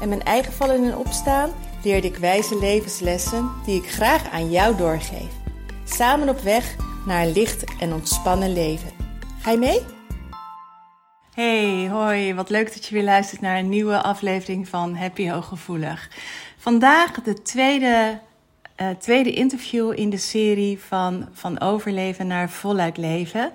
en mijn eigen vallen en opstaan leerde ik wijze levenslessen die ik graag aan jou doorgeef. Samen op weg naar een licht en ontspannen leven. Ga je mee? Hey, hoi, wat leuk dat je weer luistert naar een nieuwe aflevering van Happy Hooggevoelig. Vandaag de tweede, uh, tweede interview in de serie van, van overleven naar voluit leven.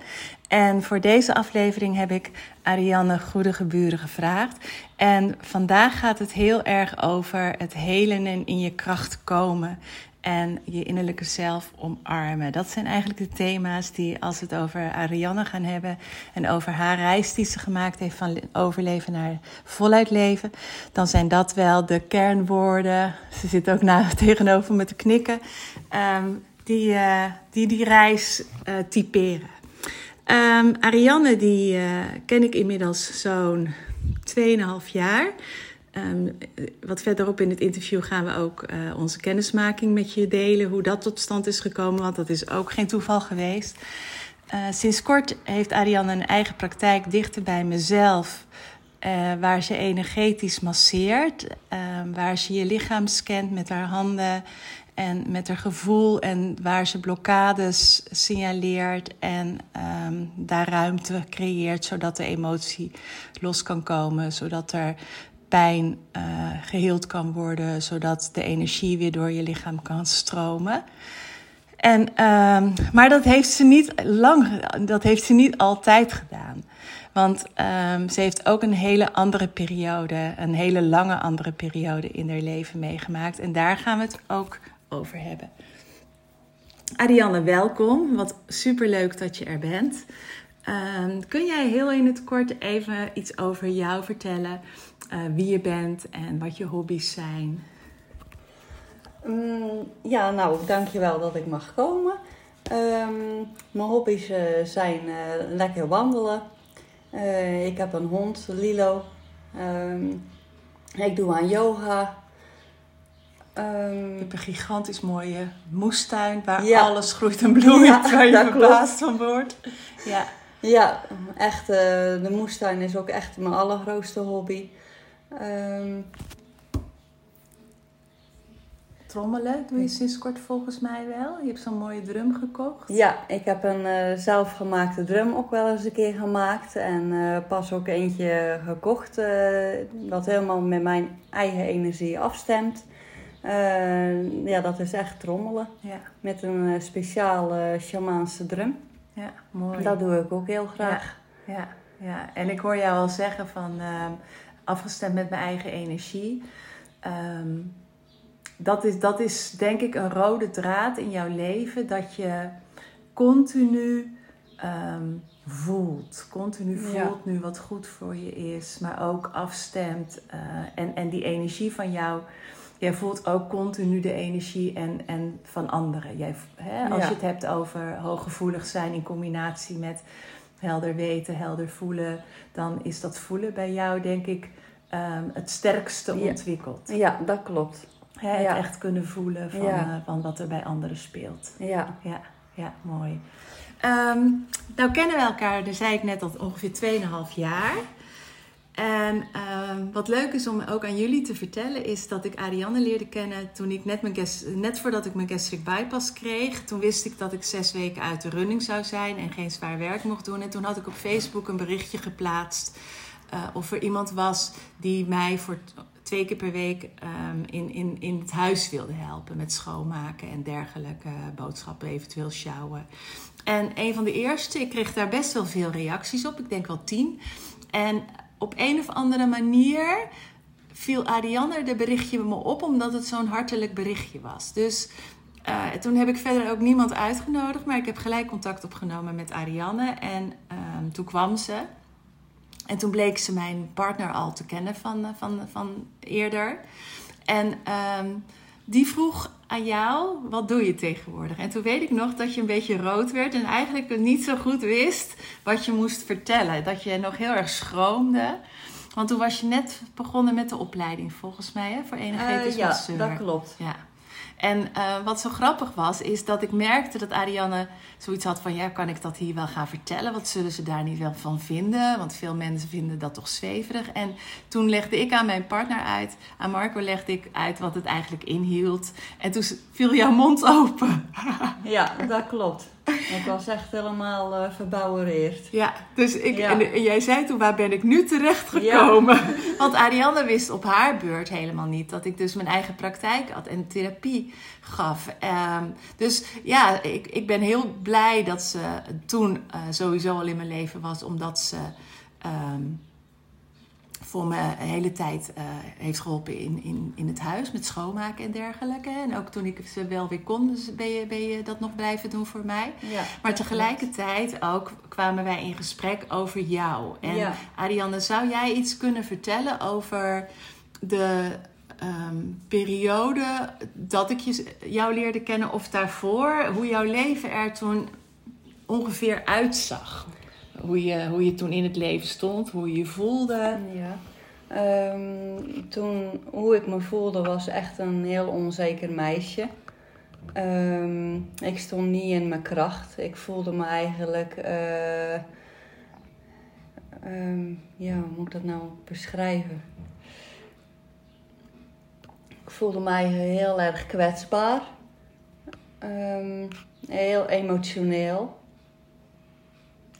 En voor deze aflevering heb ik Ariane Goedegeburen gevraagd. En vandaag gaat het heel erg over het helen en in je kracht komen. En je innerlijke zelf omarmen. Dat zijn eigenlijk de thema's die, als we het over Ariane gaan hebben. en over haar reis die ze gemaakt heeft van overleven naar voluit leven. dan zijn dat wel de kernwoorden. Ze zit ook naar, tegenover me te knikken. Um, die, uh, die die reis uh, typeren. Um, Ariane, die uh, ken ik inmiddels zo'n 2,5 jaar. Um, wat verderop in het interview gaan we ook uh, onze kennismaking met je delen. Hoe dat tot stand is gekomen, want dat is ook geen toeval geweest. Uh, sinds kort heeft Ariane een eigen praktijk dichter bij mezelf. Waar ze energetisch masseert. waar ze je lichaam scant met haar handen en met haar gevoel en waar ze blokkades signaleert en um, daar ruimte creëert zodat de emotie los kan komen, zodat er pijn uh, geheeld kan worden, zodat de energie weer door je lichaam kan stromen. En, um, maar dat heeft ze niet lang, dat heeft ze niet altijd gedaan. Want um, ze heeft ook een hele andere periode, een hele lange andere periode in haar leven meegemaakt. En daar gaan we het ook over hebben. Ariane, welkom. Wat superleuk dat je er bent. Uh, kun jij heel in het kort even iets over jou vertellen? Uh, wie je bent en wat je hobby's zijn? Um, ja, nou, dankjewel dat ik mag komen. Um, mijn hobby's uh, zijn uh, lekker wandelen. ik heb een hond, Lilo. Um, ik doe aan yoga. Um, je hebt een gigantisch mooie moestuin waar ja. alles groeit en bloeit, ja, waar je verbaasd van wordt. Ja, ja echt. Uh, de moestuin is ook echt mijn allergrootste hobby. Um, trommelen doe je sinds kort volgens mij wel. Je hebt zo'n mooie drum gekocht. Ja, ik heb een uh, zelfgemaakte drum ook wel eens een keer gemaakt. En uh, pas ook eentje gekocht. wat helemaal met mijn eigen energie afstemt. Uh, ja, dat is echt trommelen. Ja. Met een uh, speciale shamaanse drum. Ja, mooi. Dat doe ik ook heel graag. Ja, ja, ja. en ik hoor jou al zeggen van uh, afgestemd met mijn eigen energie. Um, dat, is, dat is denk ik een rode draad in jouw leven. Dat je continu um, voelt. Continu voelt ja. nu wat goed voor je is. Maar ook afstemt. Uh, en, en die energie van jou jij voelt ook continu de energie en, en van anderen. Jij, hè, als ja. je het hebt over hooggevoelig zijn in combinatie met helder weten, helder voelen, dan is dat voelen bij jou, denk ik, um, het sterkste ontwikkeld. Ja, dat klopt. Hè, het ja. echt kunnen voelen van, uh, van wat er bij anderen speelt. Ja, ja, ja mooi. Um, nou kennen we elkaar, daar zei ik net al ongeveer 2,5 jaar. En uh, wat leuk is om ook aan jullie te vertellen, is dat ik Ariane leerde kennen toen ik net, mijn net voordat ik mijn gastric bypass kreeg. Toen wist ik dat ik zes weken uit de running zou zijn en geen zwaar werk mocht doen. En toen had ik op Facebook een berichtje geplaatst uh, of er iemand was die mij voor twee keer per week um, in, in, in het huis wilde helpen met schoonmaken en dergelijke boodschappen, eventueel sjouwen. En een van de eerste, ik kreeg daar best wel veel reacties op, ik denk wel tien. En op een of andere manier viel Ariane de berichtje me op, omdat het zo'n hartelijk berichtje was. Dus uh, toen heb ik verder ook niemand uitgenodigd, maar ik heb gelijk contact opgenomen met Ariane. En um, toen kwam ze. En toen bleek ze mijn partner al te kennen van, van, van eerder. En ehm, die vroeg aan jou, wat doe je tegenwoordig? En toen weet ik nog dat je een beetje rood werd en eigenlijk niet zo goed wist wat je moest vertellen. Dat je nog heel erg schroomde. Want toen was je net begonnen met de opleiding, volgens mij, hè, voor energetisch Uh, ja, masseur. dat klopt. Ja. En eh, wat zo grappig was, is dat ik merkte dat Ariane zoiets had van... ja, kan ik dat hier wel gaan vertellen? Wat zullen ze daar niet wel van vinden? Want veel mensen vinden dat toch zweverig. En toen legde ik aan mijn partner uit, aan Marco legde ik uit wat het eigenlijk inhield. En toen viel jouw mond open. Ja, dat klopt. Ik was echt helemaal eh verbouwereerd. Ja, dus ik, Ja. en, en jij zei toen, waar ben ik nu terecht gekomen? Want Ariane wist op haar beurt helemaal niet dat ik dus mijn eigen praktijk had en therapie gaf. Ehm, dus ja, ik, ik ben heel blij dat ze toen eh, sowieso al in mijn leven was, omdat ze ehm, voor me een hele tijd eh, heeft geholpen in, in, in het huis met schoonmaken en dergelijke. En ook toen ik ze wel weer kon, dus ben je, ben je dat nog blijven doen voor mij. Ja, Maar tegelijkertijd ook kwamen wij in gesprek over jou. En Ja. Zou jij iets kunnen vertellen over de ehm, periode dat ik je, jou leerde kennen of daarvoor? Hoe jouw leven er toen ongeveer uitzag? Hoe je, hoe je toen in het leven stond, hoe je je voelde. Ja. Ehm, toen, hoe ik me voelde, was echt een heel onzeker meisje. Ehm, ik stond niet in mijn kracht. Ik voelde me eigenlijk. eh, ehm, ja, hoe moet ik dat nou beschrijven? Ik voelde mij heel erg kwetsbaar. Heel emotioneel.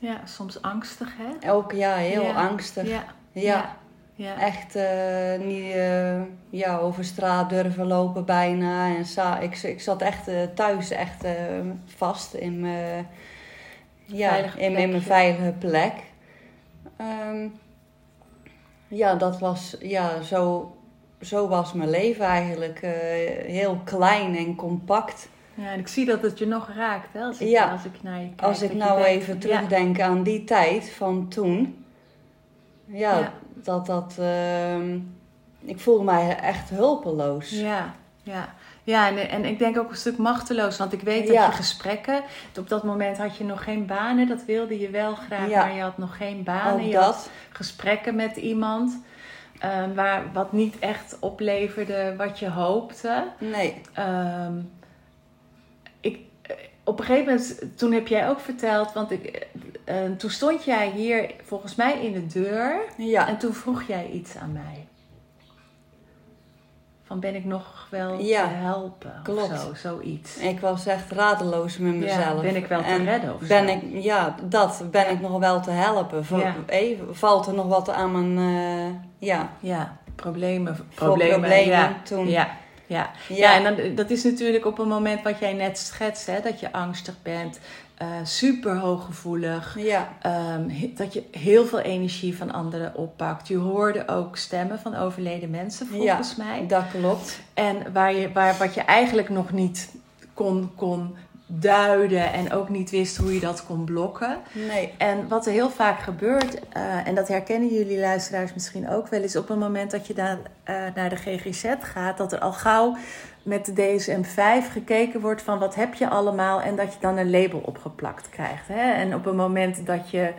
Ja, soms angstig, hè? Ook ja, heel Ja. angstig. Ja. ja. ja. Echt eh, niet eh, ja, over straat durven lopen bijna. En sa ik, ik zat echt eh, thuis echt vast in mijn, ja, Veilige in, in mijn veilige plek. Ehm, ja, dat was, ja, zo, zo was mijn leven eigenlijk. heel klein en compact. Ja, en ik zie dat het je nog raakt, hè? Als ik, Ja. als ik naar je kijk. Als ik nou denkt even ja, terugdenk aan die tijd van toen. Ja, Ja. dat dat... ehm, ik voelde mij echt hulpeloos. Ja, ja. Ja, en, en ik denk ook een stuk machteloos. Want ik weet dat je gesprekken... Op dat moment had je nog geen banen. Dat wilde je wel graag, maar je had nog geen banen. Je had dat. gesprekken met iemand... eh, waar, wat niet echt opleverde wat je hoopte. Nee. Ehm, eh, op een gegeven moment, toen heb jij ook verteld... Want ik, eh, eh, toen stond jij hier volgens mij in de deur... Ja. En toen vroeg jij iets aan mij. Van ben ik nog wel Ja, te helpen? klopt. Of zo, zoiets. Ik was echt radeloos met Ja, mezelf. ben ik wel te En redden of ben zo? ik, Ja, dat. Ben ik nog wel te helpen? Ja. even, valt er nog wat aan mijn... eh, ja. Ja, problemen. Problemen, problemen toen. Ja, ja. Ja. ja, en dan, dat is natuurlijk op een moment wat jij net schetst, hè, dat je angstig bent, eh, super hooggevoelig, Ja. ehm, he- dat je heel veel energie van anderen oppakt. Je hoorde ook stemmen van overleden mensen, volgens mij. Dat klopt. En waar je, waar, wat je eigenlijk nog niet kon, kon duiden en ook niet wist hoe je dat kon blokken. Nee. En wat er heel vaak gebeurt, eh, en dat herkennen jullie luisteraars misschien ook wel, is op het moment dat je naar, eh, naar de GGZ gaat, dat er al gauw met de DSM-5 gekeken wordt van wat heb je allemaal en dat je dan een label opgeplakt krijgt. Hè? En op het moment dat je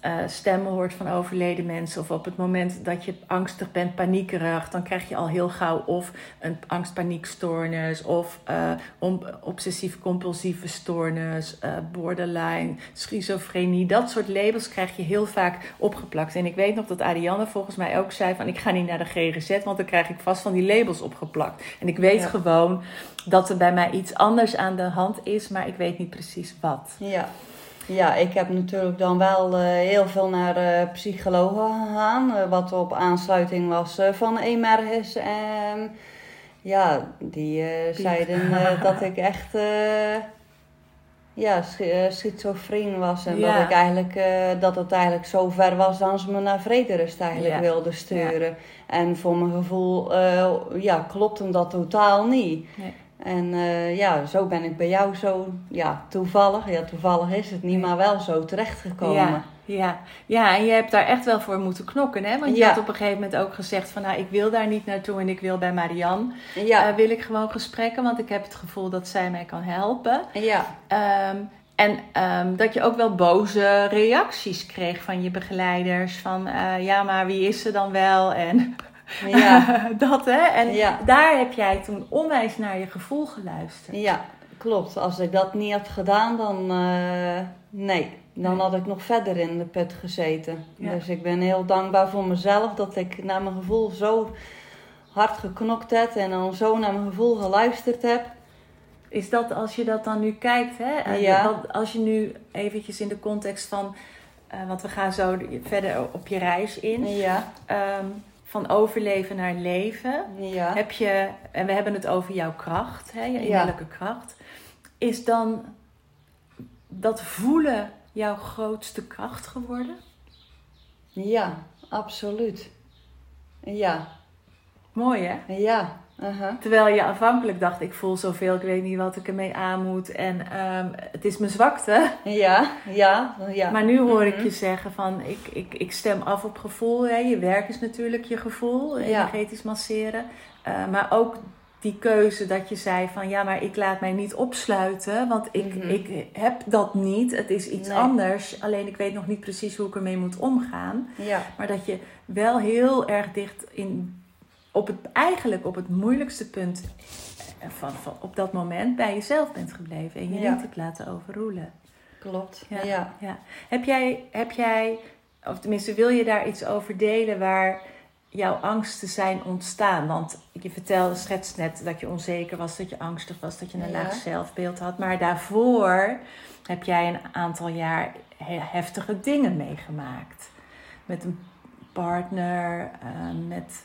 eh, stemmen hoort van overleden mensen of op het moment dat je angstig bent, paniekerig, dan krijg je al heel gauw of een angst-paniekstoornis of om- obsessief-compulsieve stoornis, eh, borderline, schizofrenie. Dat soort labels krijg je heel vaak opgeplakt. En ik weet nog dat Ariane volgens mij ook zei van ik ga niet naar de GGZ, want dan krijg ik vast van die labels opgeplakt. En ik weet Ja. gewoon dat er bij mij iets anders aan de hand is, maar ik weet niet precies wat. Ja. Ja, ik heb natuurlijk dan wel eh, heel veel naar eh, psychologen gegaan. eh, wat op aansluiting was van Emergis. En ja, die zeiden dat ik echt ja, sch- schizofreen was. En Ja. dat, ik eigenlijk, eh, dat het eigenlijk zo ver was dat ze me naar Vrederust eigenlijk Ja. wilden sturen. En voor mijn gevoel eh, ja, klopte dat totaal niet. Nee. En eh, ja, zo ben ik bij jou zo, ja, toevallig, ja, toevallig is het niet, maar wel zo terechtgekomen. Ja, Ja. ja, en je hebt daar echt wel voor moeten knokken, hè? Want je Ja. had op een gegeven moment ook gezegd van... nou, ik wil daar niet naartoe en ik wil bij Marianne. Ja, Eh, wil ik gewoon gesprekken, want ik heb het gevoel dat zij mij kan helpen. ja, Ehm, en ehm, dat je ook wel boze reacties kreeg van je begeleiders. Van, eh, ja, maar wie is ze dan wel? En ja, dat, hè? En Ja. daar heb jij toen onwijs naar je gevoel geluisterd. ja, klopt. Als ik dat niet had gedaan, dan eh, nee. Dan had ik nog verder in de put gezeten. Ja. Dus ik ben heel dankbaar voor mezelf dat ik naar mijn gevoel zo hard geknokt heb en dan zo naar mijn gevoel geluisterd heb. Is dat als je dat dan nu kijkt, hè? Ja. Als je nu eventjes in de context van, eh, want we gaan zo verder op je reis in, Ja, ehm, van overleven naar leven. ja. Heb je, en we hebben het over jouw kracht, hè, je Ja. innerlijke kracht. Is dan dat voelen jouw grootste kracht geworden? Ja, absoluut. Ja, Mooi hè? ja. Terwijl je afhankelijk dacht, ik voel zoveel, ik weet niet wat ik ermee aan moet. En ehm, het is mijn zwakte. Ja, ja, ja. Maar nu hoor ik Mhm. je zeggen van, ik, ik, ik stem af op gevoel. Hè. Je werk is natuurlijk je gevoel, Ja. energetisch masseren. Eh, maar ook die keuze dat je zei van, ja, maar ik laat mij niet opsluiten. Want ik, Mhm. ik heb dat niet. Het is iets Nee. anders. Alleen ik weet nog niet precies hoe ik ermee moet omgaan. Ja, Maar dat je wel heel erg dicht in, op het, eigenlijk op het moeilijkste punt eh, van, van, op dat moment bij jezelf bent gebleven. En je Ja. niet hebt laten overroelen. klopt. Ja. Ja. Ja. Heb, jij, heb jij, of tenminste wil je daar iets over delen waar jouw angsten zijn ontstaan? Want je vertelde schetst net dat je onzeker was, dat je angstig was, dat je een laag zelfbeeld had. Maar daarvoor heb jij een aantal jaar he- heftige dingen meegemaakt. Met een partner, eh, met...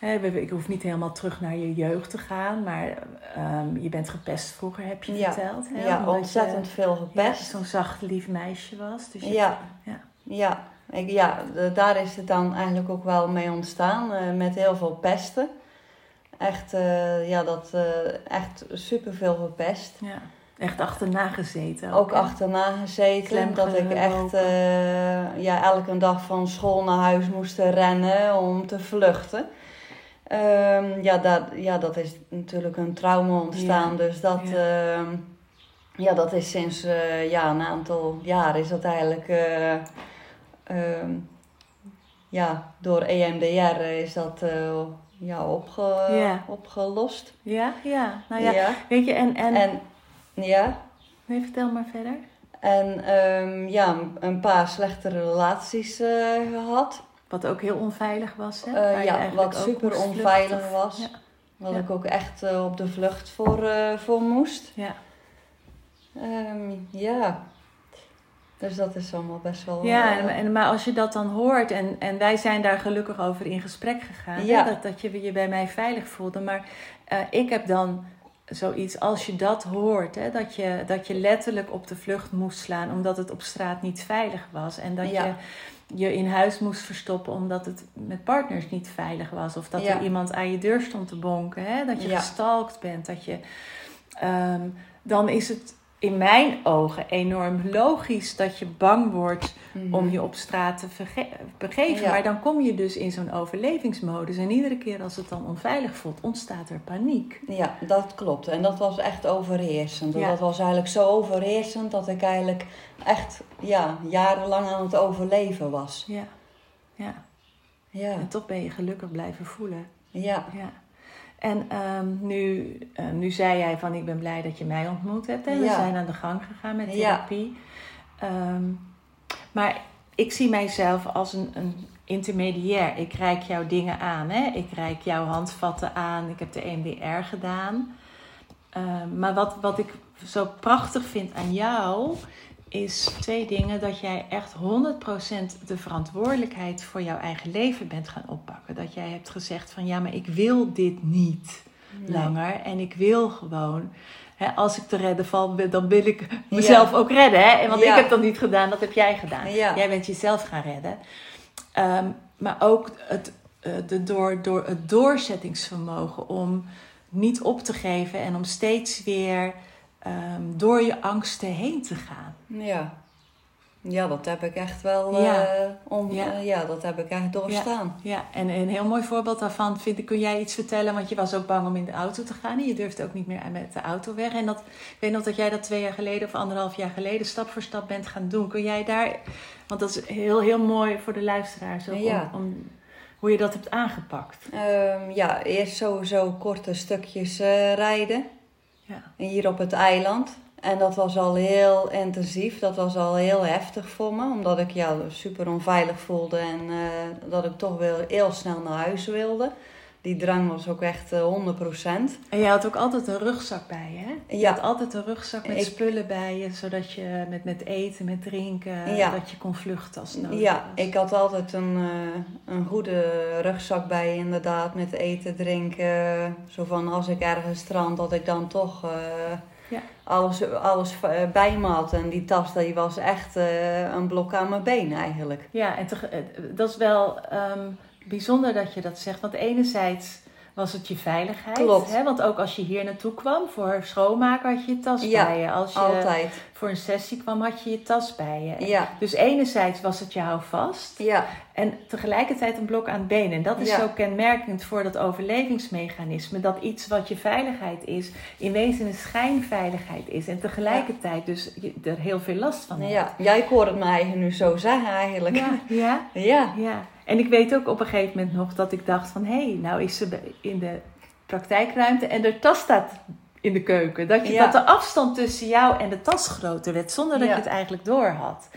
ik hoef niet helemaal terug naar je jeugd te gaan, maar ehm, je bent gepest vroeger, heb je Ja. verteld. Hè? Ja, Omdat je- ontzettend veel ja, gepest. zo'n zacht, lief meisje was. Dus je- Ja. ja. Ja, ik, ja daar is het dan eigenlijk ook wel mee ontstaan. eh, met heel veel pesten. Echt, eh, ja, dat, eh, echt superveel gepest. ja. Echt achterna gezeten. Ook hè? achterna gezeten. Dat ik echt ja, elke dag van school naar huis moest rennen om te vluchten. Ehm, ja, dat, ja, dat is natuurlijk een trauma ontstaan. Ja. Dus dat, Ja. ehm, ja, dat is sinds eh, ja, een aantal jaar is dat eigenlijk eh, ehm, ja, door EMDR is dat eh, ja, opge, Ja. opgelost. Ja, ja. Nou ja, weet je, en... en, En ja, Nee, vertel maar verder. En ja, een- paar slechte relaties eh, gehad. Wat ook heel onveilig was, hè? Eh, ja, wat super onveilig was. Ja, Ja. ik ook echt eh, op de vlucht voor, eh, voor moest. ja. Ehm, ja. Dus dat is allemaal best wel... ja en, en, maar als je dat dan hoort, en, en wij zijn daar gelukkig over in gesprek gegaan, Ja. hè, dat, dat je je bij mij veilig voelde. Maar ik heb dan zoiets, als je dat hoort, hè, dat, je, dat je letterlijk op de vlucht moest slaan omdat het op straat niet veilig was. En dat Ja. je je in huis moest verstoppen omdat het met partners niet veilig was. Of dat Ja. er iemand aan je deur stond te bonken, hè, dat je Ja. gestalkt bent. Dat je, ehm, dan is het in mijn ogen enorm logisch dat je bang wordt mhm. om je op straat te begeven. Ja. Maar dan kom je dus in zo'n overlevingsmodus. En iedere keer als het dan onveilig voelt, ontstaat er paniek. Ja, dat klopt. En dat was echt overheersend. Ja. Dat was eigenlijk zo overheersend dat ik eigenlijk echt ja, jarenlang aan het overleven was. Ja, ja. Ja, En toch ben je gelukkig blijven voelen. ja, Ja. En ehm, nu, eh, nu zei jij van ik ben blij dat je mij ontmoet hebt. En we zijn aan de gang gegaan met Ja. therapie. Ehm, maar ik zie mijzelf als een, een intermediair. Ik reik jou dingen aan. Hè? Ik reik jouw handvatten aan. Ik heb de EMDR gedaan. Ehm, maar wat, wat ik zo prachtig vind aan jou is twee dingen. Dat jij echt 100% de verantwoordelijkheid voor jouw eigen leven bent gaan oppakken. Dat jij hebt gezegd van ja, maar ik wil dit niet Nee. langer. En ik wil gewoon, hè, als ik te redden val, dan wil ik mezelf ook redden. Hè? Want Ja. ik heb dat niet gedaan, dat heb jij gedaan. Ja. Jij bent jezelf gaan redden. Ehm, maar ook het, eh, de door, door het doorzettingsvermogen om niet op te geven en om steeds weer ehm, door je angsten heen te gaan. Ja. Ja, dat heb ik echt wel. Ja. eh, om, Ja. ja. ja, dat heb ik echt doorstaan. Ja, en een heel mooi voorbeeld daarvan vind ik, kun jij iets vertellen? Want je was ook bang om in de auto te gaan en je durfde ook niet meer met de auto weg. En dat, ik weet nog dat jij dat twee jaar geleden of anderhalf jaar geleden stap voor stap bent gaan doen. Kun jij daar, want dat is heel, heel mooi voor de luisteraars ook, om hoe je dat hebt aangepakt. Ehm, ja, eerst sowieso korte stukjes eh, rijden. Ja, Hier op het eiland. En dat was al heel intensief. Dat was al heel heftig voor me. Omdat ik ja, super onveilig voelde. En eh, dat ik toch wel heel snel naar huis wilde. Die drang was ook echt eh, 100%. en jij had ook altijd een rugzak bij je, hè? Je Ja. had altijd een rugzak met Ik- spullen bij je, zodat je met, met eten, met drinken, Ja. dat je kon vluchten als nodig Ja, was. ik had altijd een, eh, een goede rugzak bij inderdaad. Met eten, drinken. Zo van als ik ergens strand, dat ik dan toch eh, Ja. alles, alles eh, bij me had. En die tas die was echt eh, een blok aan mijn been eigenlijk. Ja, en eh, dat is wel ehm, bijzonder dat je dat zegt. Want enerzijds was het je veiligheid. Klopt. Hè? Want ook als je hier naartoe kwam voor schoonmaken, had je je tas Ja, bij je. Als je Altijd. voor een sessie kwam, had je je tas bij je. Ja, Dus enerzijds was het je houvast. ja, En tegelijkertijd een blok aan het been. En dat is zo kenmerkend voor dat overlevingsmechanisme. Dat iets wat je veiligheid is, in wezen een schijnveiligheid is. En tegelijkertijd dus je er heel veel last van hebt. ja. Jij hoort het eigen nu zo zeggen eigenlijk. ja, ja. ja. En ik weet ook op een gegeven moment nog dat ik dacht van... hé, hey, nou is ze in de praktijkruimte en de tas staat in de keuken. Dat, je, Ja. dat de afstand tussen jou en de tas groter werd, zonder dat Ja. je het eigenlijk door had.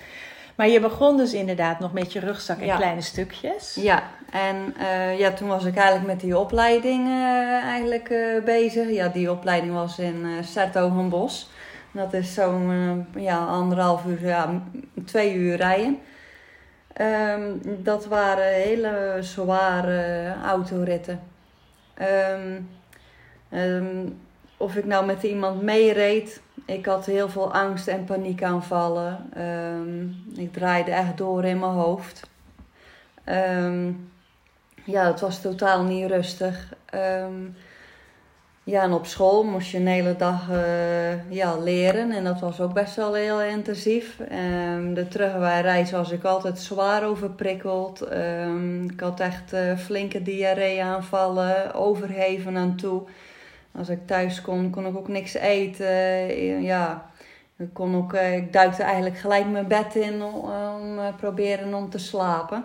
Maar je begon dus inderdaad nog met je rugzak en Ja. kleine stukjes. Ja, en eh, ja, toen was ik eigenlijk met die opleiding eh, eigenlijk, eh, bezig. Ja, die opleiding was in uh, Sertogenbos. Dat is zo'n ja, anderhalf uur, ja, twee uur rijden. Ehm, dat waren hele zware autoritten. Ehm, ehm, of ik nou met iemand meereed, ik had heel veel angst en paniekaanvallen. Ik draaide echt door in mijn hoofd. Ja, het was totaal niet rustig. Ja, en op school moest je een hele dag eh, ja, leren. En dat was ook best wel heel intensief. Ehm, de terugreis was ik altijd zwaar overprikkeld. Ehm, ik had echt eh, flinke diarree-aanvallen, overgeven aan toe. Als ik thuis kon, kon ik ook niks eten. Eh, Ja, ik, kon ook, ik duikte eigenlijk gelijk mijn bed in om, eh, proberen om te slapen.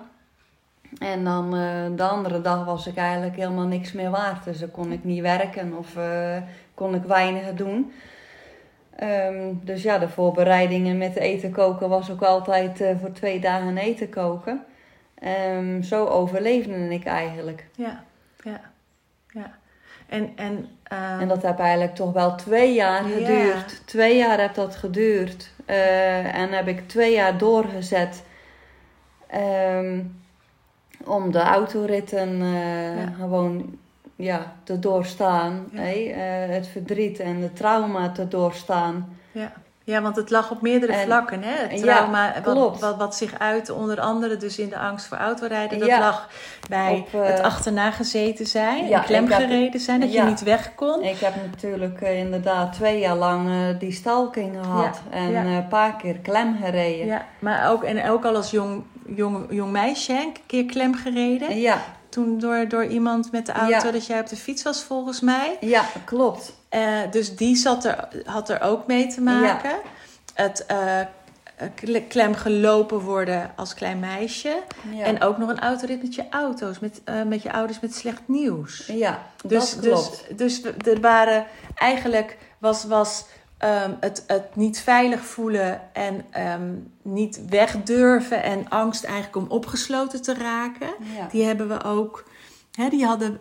En dan eh, de andere dag was ik eigenlijk helemaal niks meer waard. Dus dan kon ik niet werken of eh, kon ik weinig doen. Ehm, dus ja, de voorbereidingen met eten koken was ook altijd eh, voor twee dagen eten koken. Ehm, zo overleefde ik eigenlijk. Ja, ja, ja. En, en, ehm, En dat heb eigenlijk toch wel twee jaar Ja. geduurd. Twee jaar heb dat geduurd. En heb ik twee jaar doorgezet om de autoritten eh, Ja. gewoon ja, te doorstaan. Ja. hè. Eh, het verdriet en de trauma te doorstaan. Ja. ja, want het lag op meerdere En- vlakken. Hè? Het Ja, trauma, wat, wat, wat zich uit onder andere dus in de angst voor autorijden. Dat lag bij Op, eh, het achterna gezeten zijn, ja, en klem ik heb- gereden zijn, dat je niet weg kon. Ik heb natuurlijk inderdaad twee jaar lang die stalking gehad. En een paar keer klem gereden. Ja, maar ook, en ook al als jong, jong, jong meisje, een keer klem gereden. ja, Toen door, door iemand met de auto Ja. dat jij op de fiets was, volgens mij. ja, klopt. Eh, dus die zat er, had er ook mee te maken. Het eh, kle- klem gelopen worden als klein meisje. Ja. En ook nog een autorit met je auto's, met, eh, met je ouders met slecht nieuws. ja, Dus, dat klopt. dus, dus er waren eigenlijk was, was ehm, het, het niet veilig voelen en ehm, niet wegdurven en angst eigenlijk om opgesloten te raken. ja. Die hebben we ook. Hè, die, hadden,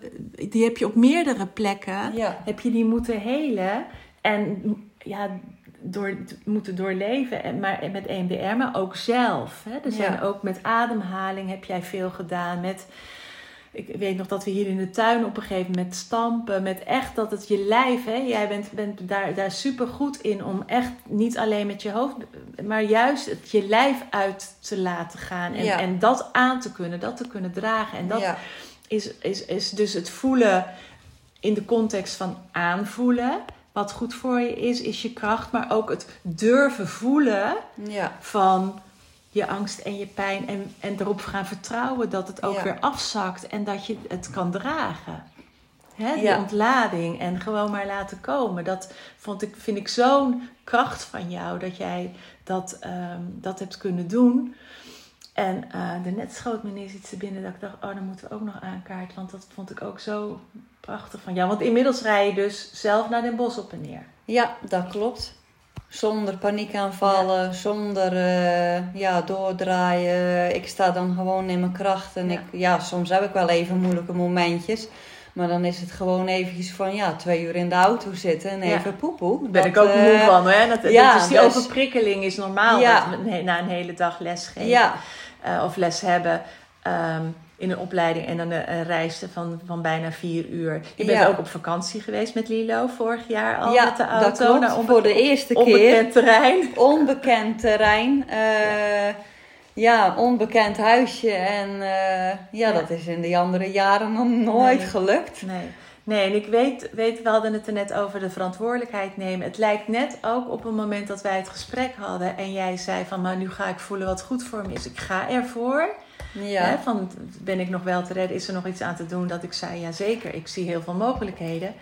die heb je op meerdere plekken Ja. heb je die moeten helen en ja, door, moeten doorleven. En, maar met EMDR, maar ook zelf. Hè? Er zijn Ja. ook met ademhaling heb jij veel gedaan. Met, ik weet nog dat we hier in de tuin op een gegeven moment stampen. Met echt dat het je lijf, hè? jij bent, bent daar, daar super goed in om echt niet alleen met je hoofd, maar juist het je lijf uit te laten gaan. En, Ja. en dat aan te kunnen, dat te kunnen dragen. En dat ja. is, is, is dus het voelen in de context van aanvoelen. Wat goed voor je is, is je kracht. Maar ook het durven voelen ja. van je angst en je pijn en, en erop gaan vertrouwen dat het ook Ja. weer afzakt en dat je het kan dragen. Hè, die Ja. ontlading en gewoon maar laten komen. Dat vond ik, vind ik zo'n kracht van jou dat jij dat, ehm, dat hebt kunnen doen. En eh daarnet schoot me ineens iets te binnen dat ik dacht, oh, dan moeten we ook nog aankaart. Want dat vond ik ook zo prachtig van jou. Want inmiddels rij je dus zelf naar Den Bosch op en neer. Ja, dat klopt. Zonder paniekaanvallen, zonder eh, ja, doordraaien. Ik sta dan gewoon in mijn kracht. En Ja. Ik, ja, soms heb ik wel even moeilijke momentjes. Maar dan is het gewoon eventjes van ja, twee uur in de auto zitten en Ja. even poepoe. Daar ben ik ook moe eh, van, hè? Dat, dat ja, is die dus- overprikkeling is normaal Ja. dat na een hele dag les geven. Ja, eh, of les hebben ehm, in een opleiding en dan een, een reis van, van bijna vier uur. Je bent Ja. ook op vakantie geweest met Lilo vorig jaar al ja met de auto dat klopt. onbe- Voor de eerste keer. onbekend terrein. onbekend terrein. eh, ja, onbekend huisje. En eh, ja, Ja. dat is in de andere jaren nog nooit Nee. gelukt. Nee. Nee, en ik weet, weet, we hadden het er net over de verantwoordelijkheid nemen. Het lijkt net ook op een moment dat wij het gesprek hadden en jij zei van, maar nu ga ik voelen wat goed voor me is. Ik ga ervoor. Ja, Hè, van, ben ik nog wel te redden? Is er nog iets aan te doen? Dat ik zei, ja zeker, ik zie heel veel mogelijkheden.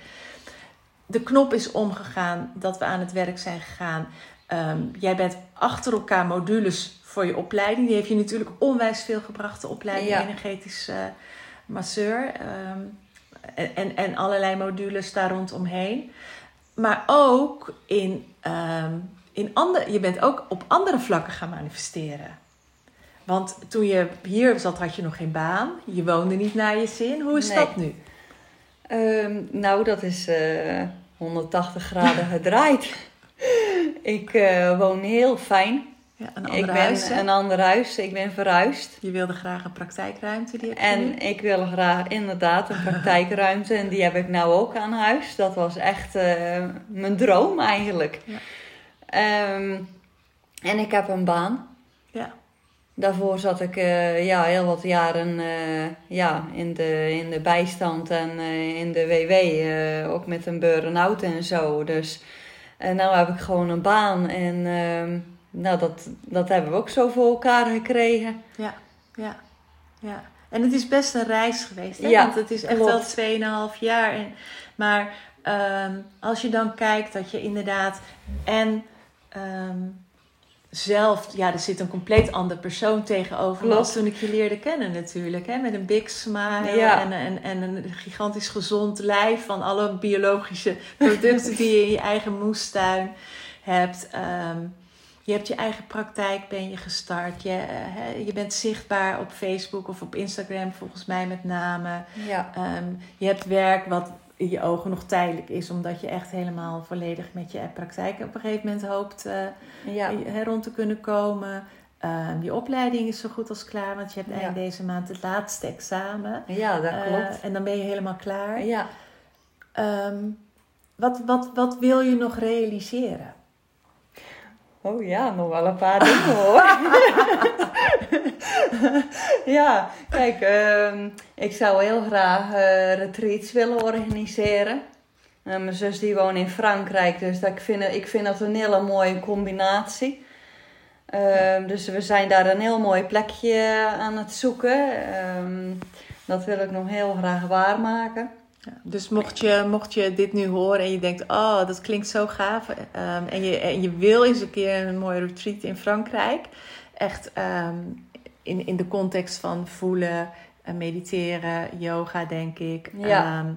De knop is omgegaan dat we aan het werk zijn gegaan. Ehm, jij bent achter elkaar modules voor je opleiding. Die heeft je natuurlijk onwijs veel gebracht, de opleiding Ja. energetisch eh, masseur. Ehm, en, en, en allerlei modules daar rondomheen. Maar ook in, ehm, in andere, je bent ook op andere vlakken gaan manifesteren. Want toen je hier zat, had je nog geen baan. Je woonde niet naar je zin. Hoe is Nee. dat nu? Ehm, nou, dat is eh 180 graden gedraaid. ik eh, woon heel fijn. Ja, een Ik ander ben huis. een ander huis. Ik ben verhuisd. Je wilde graag een praktijkruimte. Die heb je nu. En ik wil graag inderdaad een praktijkruimte. En die heb ik nou ook aan huis. Dat was echt eh, mijn droom eigenlijk. Ja. Ehm, en ik heb een baan. Ja. Daarvoor zat ik eh, ja, heel wat jaren eh, ja, in, de, in de bijstand en eh, in de WW. ook met een burn-out en zo. Dus en nou heb ik gewoon een baan. En ehm, nou, dat, dat hebben we ook zo voor elkaar gekregen. Ja, ja, ja. En het is best een reis geweest. Hè? Ja, Want het is echt klopt. wel 2,5 jaar. En, maar ehm, als je dan kijkt dat je inderdaad en ehm, zelf, ja, er zit een compleet ander persoon tegenover me Klopt. als toen ik je leerde kennen natuurlijk. Hè? Met een big smile Ja. en, en, en een gigantisch gezond lijf van alle biologische producten die je in je eigen moestuin hebt. Ehm, je hebt je eigen praktijk, ben je gestart. Je, eh, je bent zichtbaar op Facebook of op Instagram, volgens mij met name. Ja, Ehm, je hebt werk wat in je ogen nog tijdelijk is, omdat je echt helemaal volledig met je praktijk op een gegeven moment hoopt eh, ja. rond te kunnen komen. Ehm, je opleiding is zo goed als klaar, want je hebt Ja. eind deze maand het laatste examen. ja dat Eh, klopt. en dan ben je helemaal klaar. Ja. Ehm, wat, wat, wat wil je nog realiseren? Oh ja, nog wel een paar dingen hoor. ja, kijk, ehm, ik zou heel graag eh, retreats willen organiseren. Eh, mijn zus die woont in Frankrijk, dus dat, ik, vind, ik vind dat een hele mooie combinatie. Ehm, dus we zijn daar een heel mooi plekje aan het zoeken. Ehm, dat wil ik nog heel graag waarmaken. Ja, dus mocht je, mocht je dit nu horen en je denkt, oh, dat klinkt zo gaaf. en, je, en je wil eens een keer een mooie retreat in Frankrijk. Echt in, in de context van voelen, en mediteren, yoga denk ik. Ja. Ehm,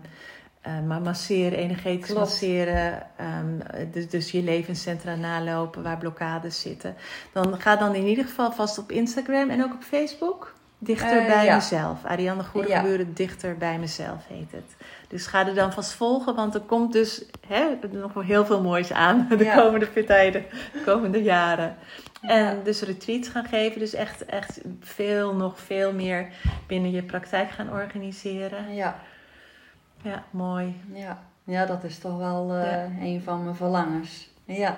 eh, maar masseren, energetisch Klopt. masseren. ehm, dus, dus je levenscentra nalopen waar blokkades zitten. Dan ga dan in ieder geval vast op Instagram en ook op Facebook. Dichter Eh, bij ja. mezelf. Ariane Goede Ja. Geburen, Dichter bij mezelf heet het. Dus ga er dan vast volgen, want er komt dus hè, nog wel heel veel moois aan de Ja. komende tijden, de komende jaren. En dus retreats gaan geven, dus echt, echt veel, nog veel meer binnen je praktijk gaan organiseren. Ja, Ja, mooi. ja. ja dat is toch wel eh, Ja. een van mijn verlangens. Ja,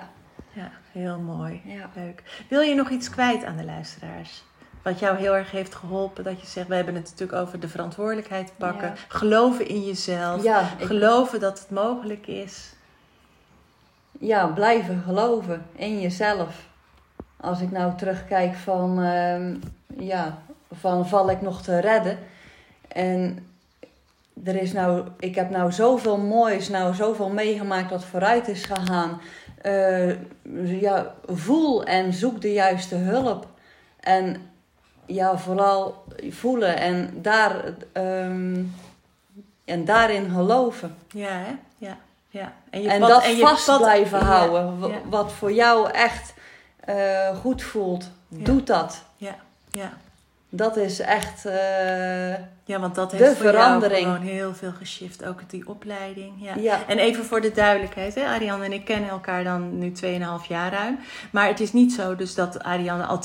Ja, heel mooi. ja. Leuk. Wil je nog iets kwijt aan de luisteraars? Wat jou heel erg heeft geholpen, dat je zegt, we hebben het natuurlijk over de verantwoordelijkheid pakken. Ja. Geloven in jezelf. Ja, ik- Geloven dat het mogelijk is. Ja, blijven geloven in jezelf. Als ik nou terugkijk van, ehm, ja, van val ik nog te redden. En er is nou, ik heb nou zoveel moois, nou zoveel meegemaakt wat vooruit is gegaan. Uh, ja, voel en zoek de juiste hulp. En ja, vooral voelen en, daar, um, en daarin geloven. Ja, hè? Ja. ja. En, je en dat en vast pad, blijven houden. Wat voor jou echt uh, goed voelt. Doe dat. Ja, ja. Dat is echt uh, ja, want dat heeft de verandering. gewoon heel veel geshift. Ook die opleiding. Ja. ja. En even voor de duidelijkheid. Hè? Ariane en ik kennen elkaar dan nu 2,5 jaar ruim. Maar het is niet zo dus dat Ariane al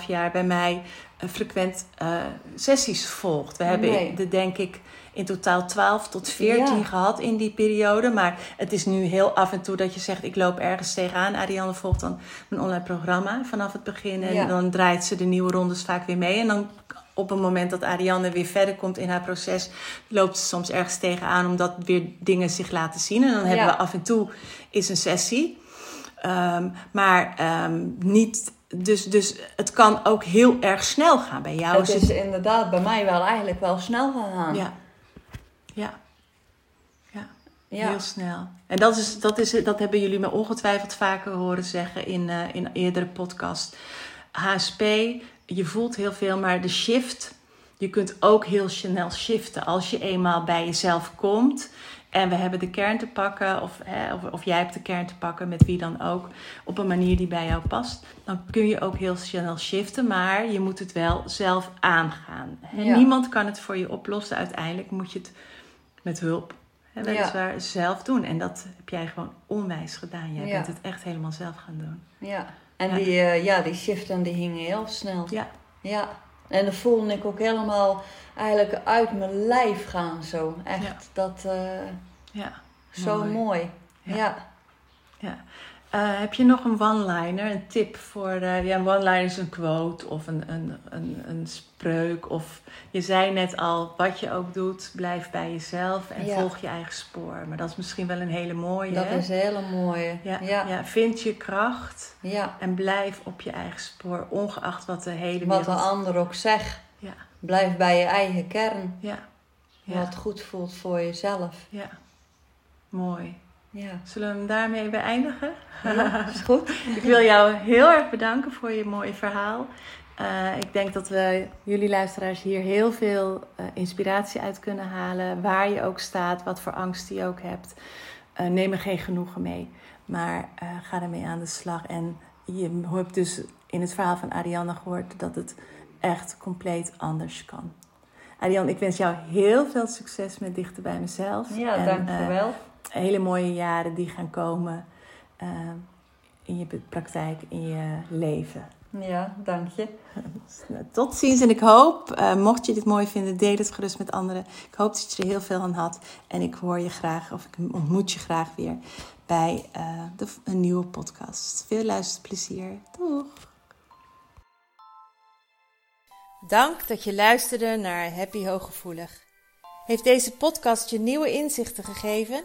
2,5 jaar bij mij uh, frequent uh, sessies volgt. We hebben nee. de, denk ik in totaal 12 tot 14 gehad in die periode. Maar het is nu heel af en toe dat je zegt: ik loop ergens tegenaan. Ariane volgt dan een online programma vanaf het begin. En dan draait ze de nieuwe rondes vaak weer mee. En dan op het moment dat Ariane weer verder komt in haar proces, loopt ze soms ergens tegenaan omdat weer dingen zich laten zien. En dan hebben we af en toe is een sessie. Um, maar um, niet dus, dus het kan ook heel erg snel gaan bij jou. Het is inderdaad bij mij wel eigenlijk wel snel gegaan. Ja. Ja. Ja, heel snel. En dat, is, dat, is, dat hebben jullie me ongetwijfeld vaker horen zeggen in, uh, in eerdere podcast. HSP, je voelt heel veel, maar de shift, je kunt ook heel snel shiften. Als je eenmaal bij jezelf komt en we hebben de kern te pakken, of, hè, of, of, jij hebt de kern te pakken met wie dan ook, op een manier die bij jou past, dan kun je ook heel snel shiften, maar je moet het wel zelf aangaan. Niemand kan het voor je oplossen. Uiteindelijk moet je het met hulp hè, weliswaar zelf doen. En dat heb jij gewoon onwijs gedaan. Jij bent het echt helemaal zelf gaan doen. Ja, en Die, uh, ja, die shiften die gingen heel snel. Ja. Ja, en dan voelde ik ook helemaal eigenlijk uit mijn lijf gaan zo. Echt, dat... Uh, ja. Zo mooi. Ja. ja. Uh, heb je nog een one-liner, een tip voor... Uh, ja, een one-liner is een quote of een, een, een, een spreuk. Of je zei net al, wat je ook doet, blijf bij jezelf en volg je eigen spoor. Maar dat is misschien wel een hele mooie. Dat is een hele mooie. Ja, ja. vind je kracht ja. en blijf op je eigen spoor, ongeacht wat de hele Wat de ander ook zegt. Ja. Blijf bij je eigen kern. Ja. Wat goed voelt voor jezelf. Ja, mooi. Ja. Zullen we hem daarmee beëindigen? Ja, is goed. ik wil jou heel erg bedanken voor je mooie verhaal. Uh, ik denk dat we jullie luisteraars hier heel veel uh, inspiratie uit kunnen halen. Waar je ook staat, wat voor angst je ook hebt. Uh, neem er geen genoegen mee. Maar ga ermee aan de slag. En je hebt dus in het verhaal van Ariane gehoord dat het echt compleet anders kan. Ariane, ik wens jou heel veel succes met Dichter bij Mezelf. Ja, en, dankjewel hele mooie jaren die gaan komen uh, in je praktijk, in je leven. Ja, dank je. Tot ziens en ik hoop, uh, mocht je dit mooi vinden, deel het gerust met anderen. Ik hoop dat je er heel veel aan had en ik hoor je graag of ik ontmoet je graag weer bij uh, de, een nieuwe podcast. Veel luisterplezier. Doeg! Dank dat je luisterde naar Happy Hooggevoelig. Heeft deze podcast je nieuwe inzichten gegeven?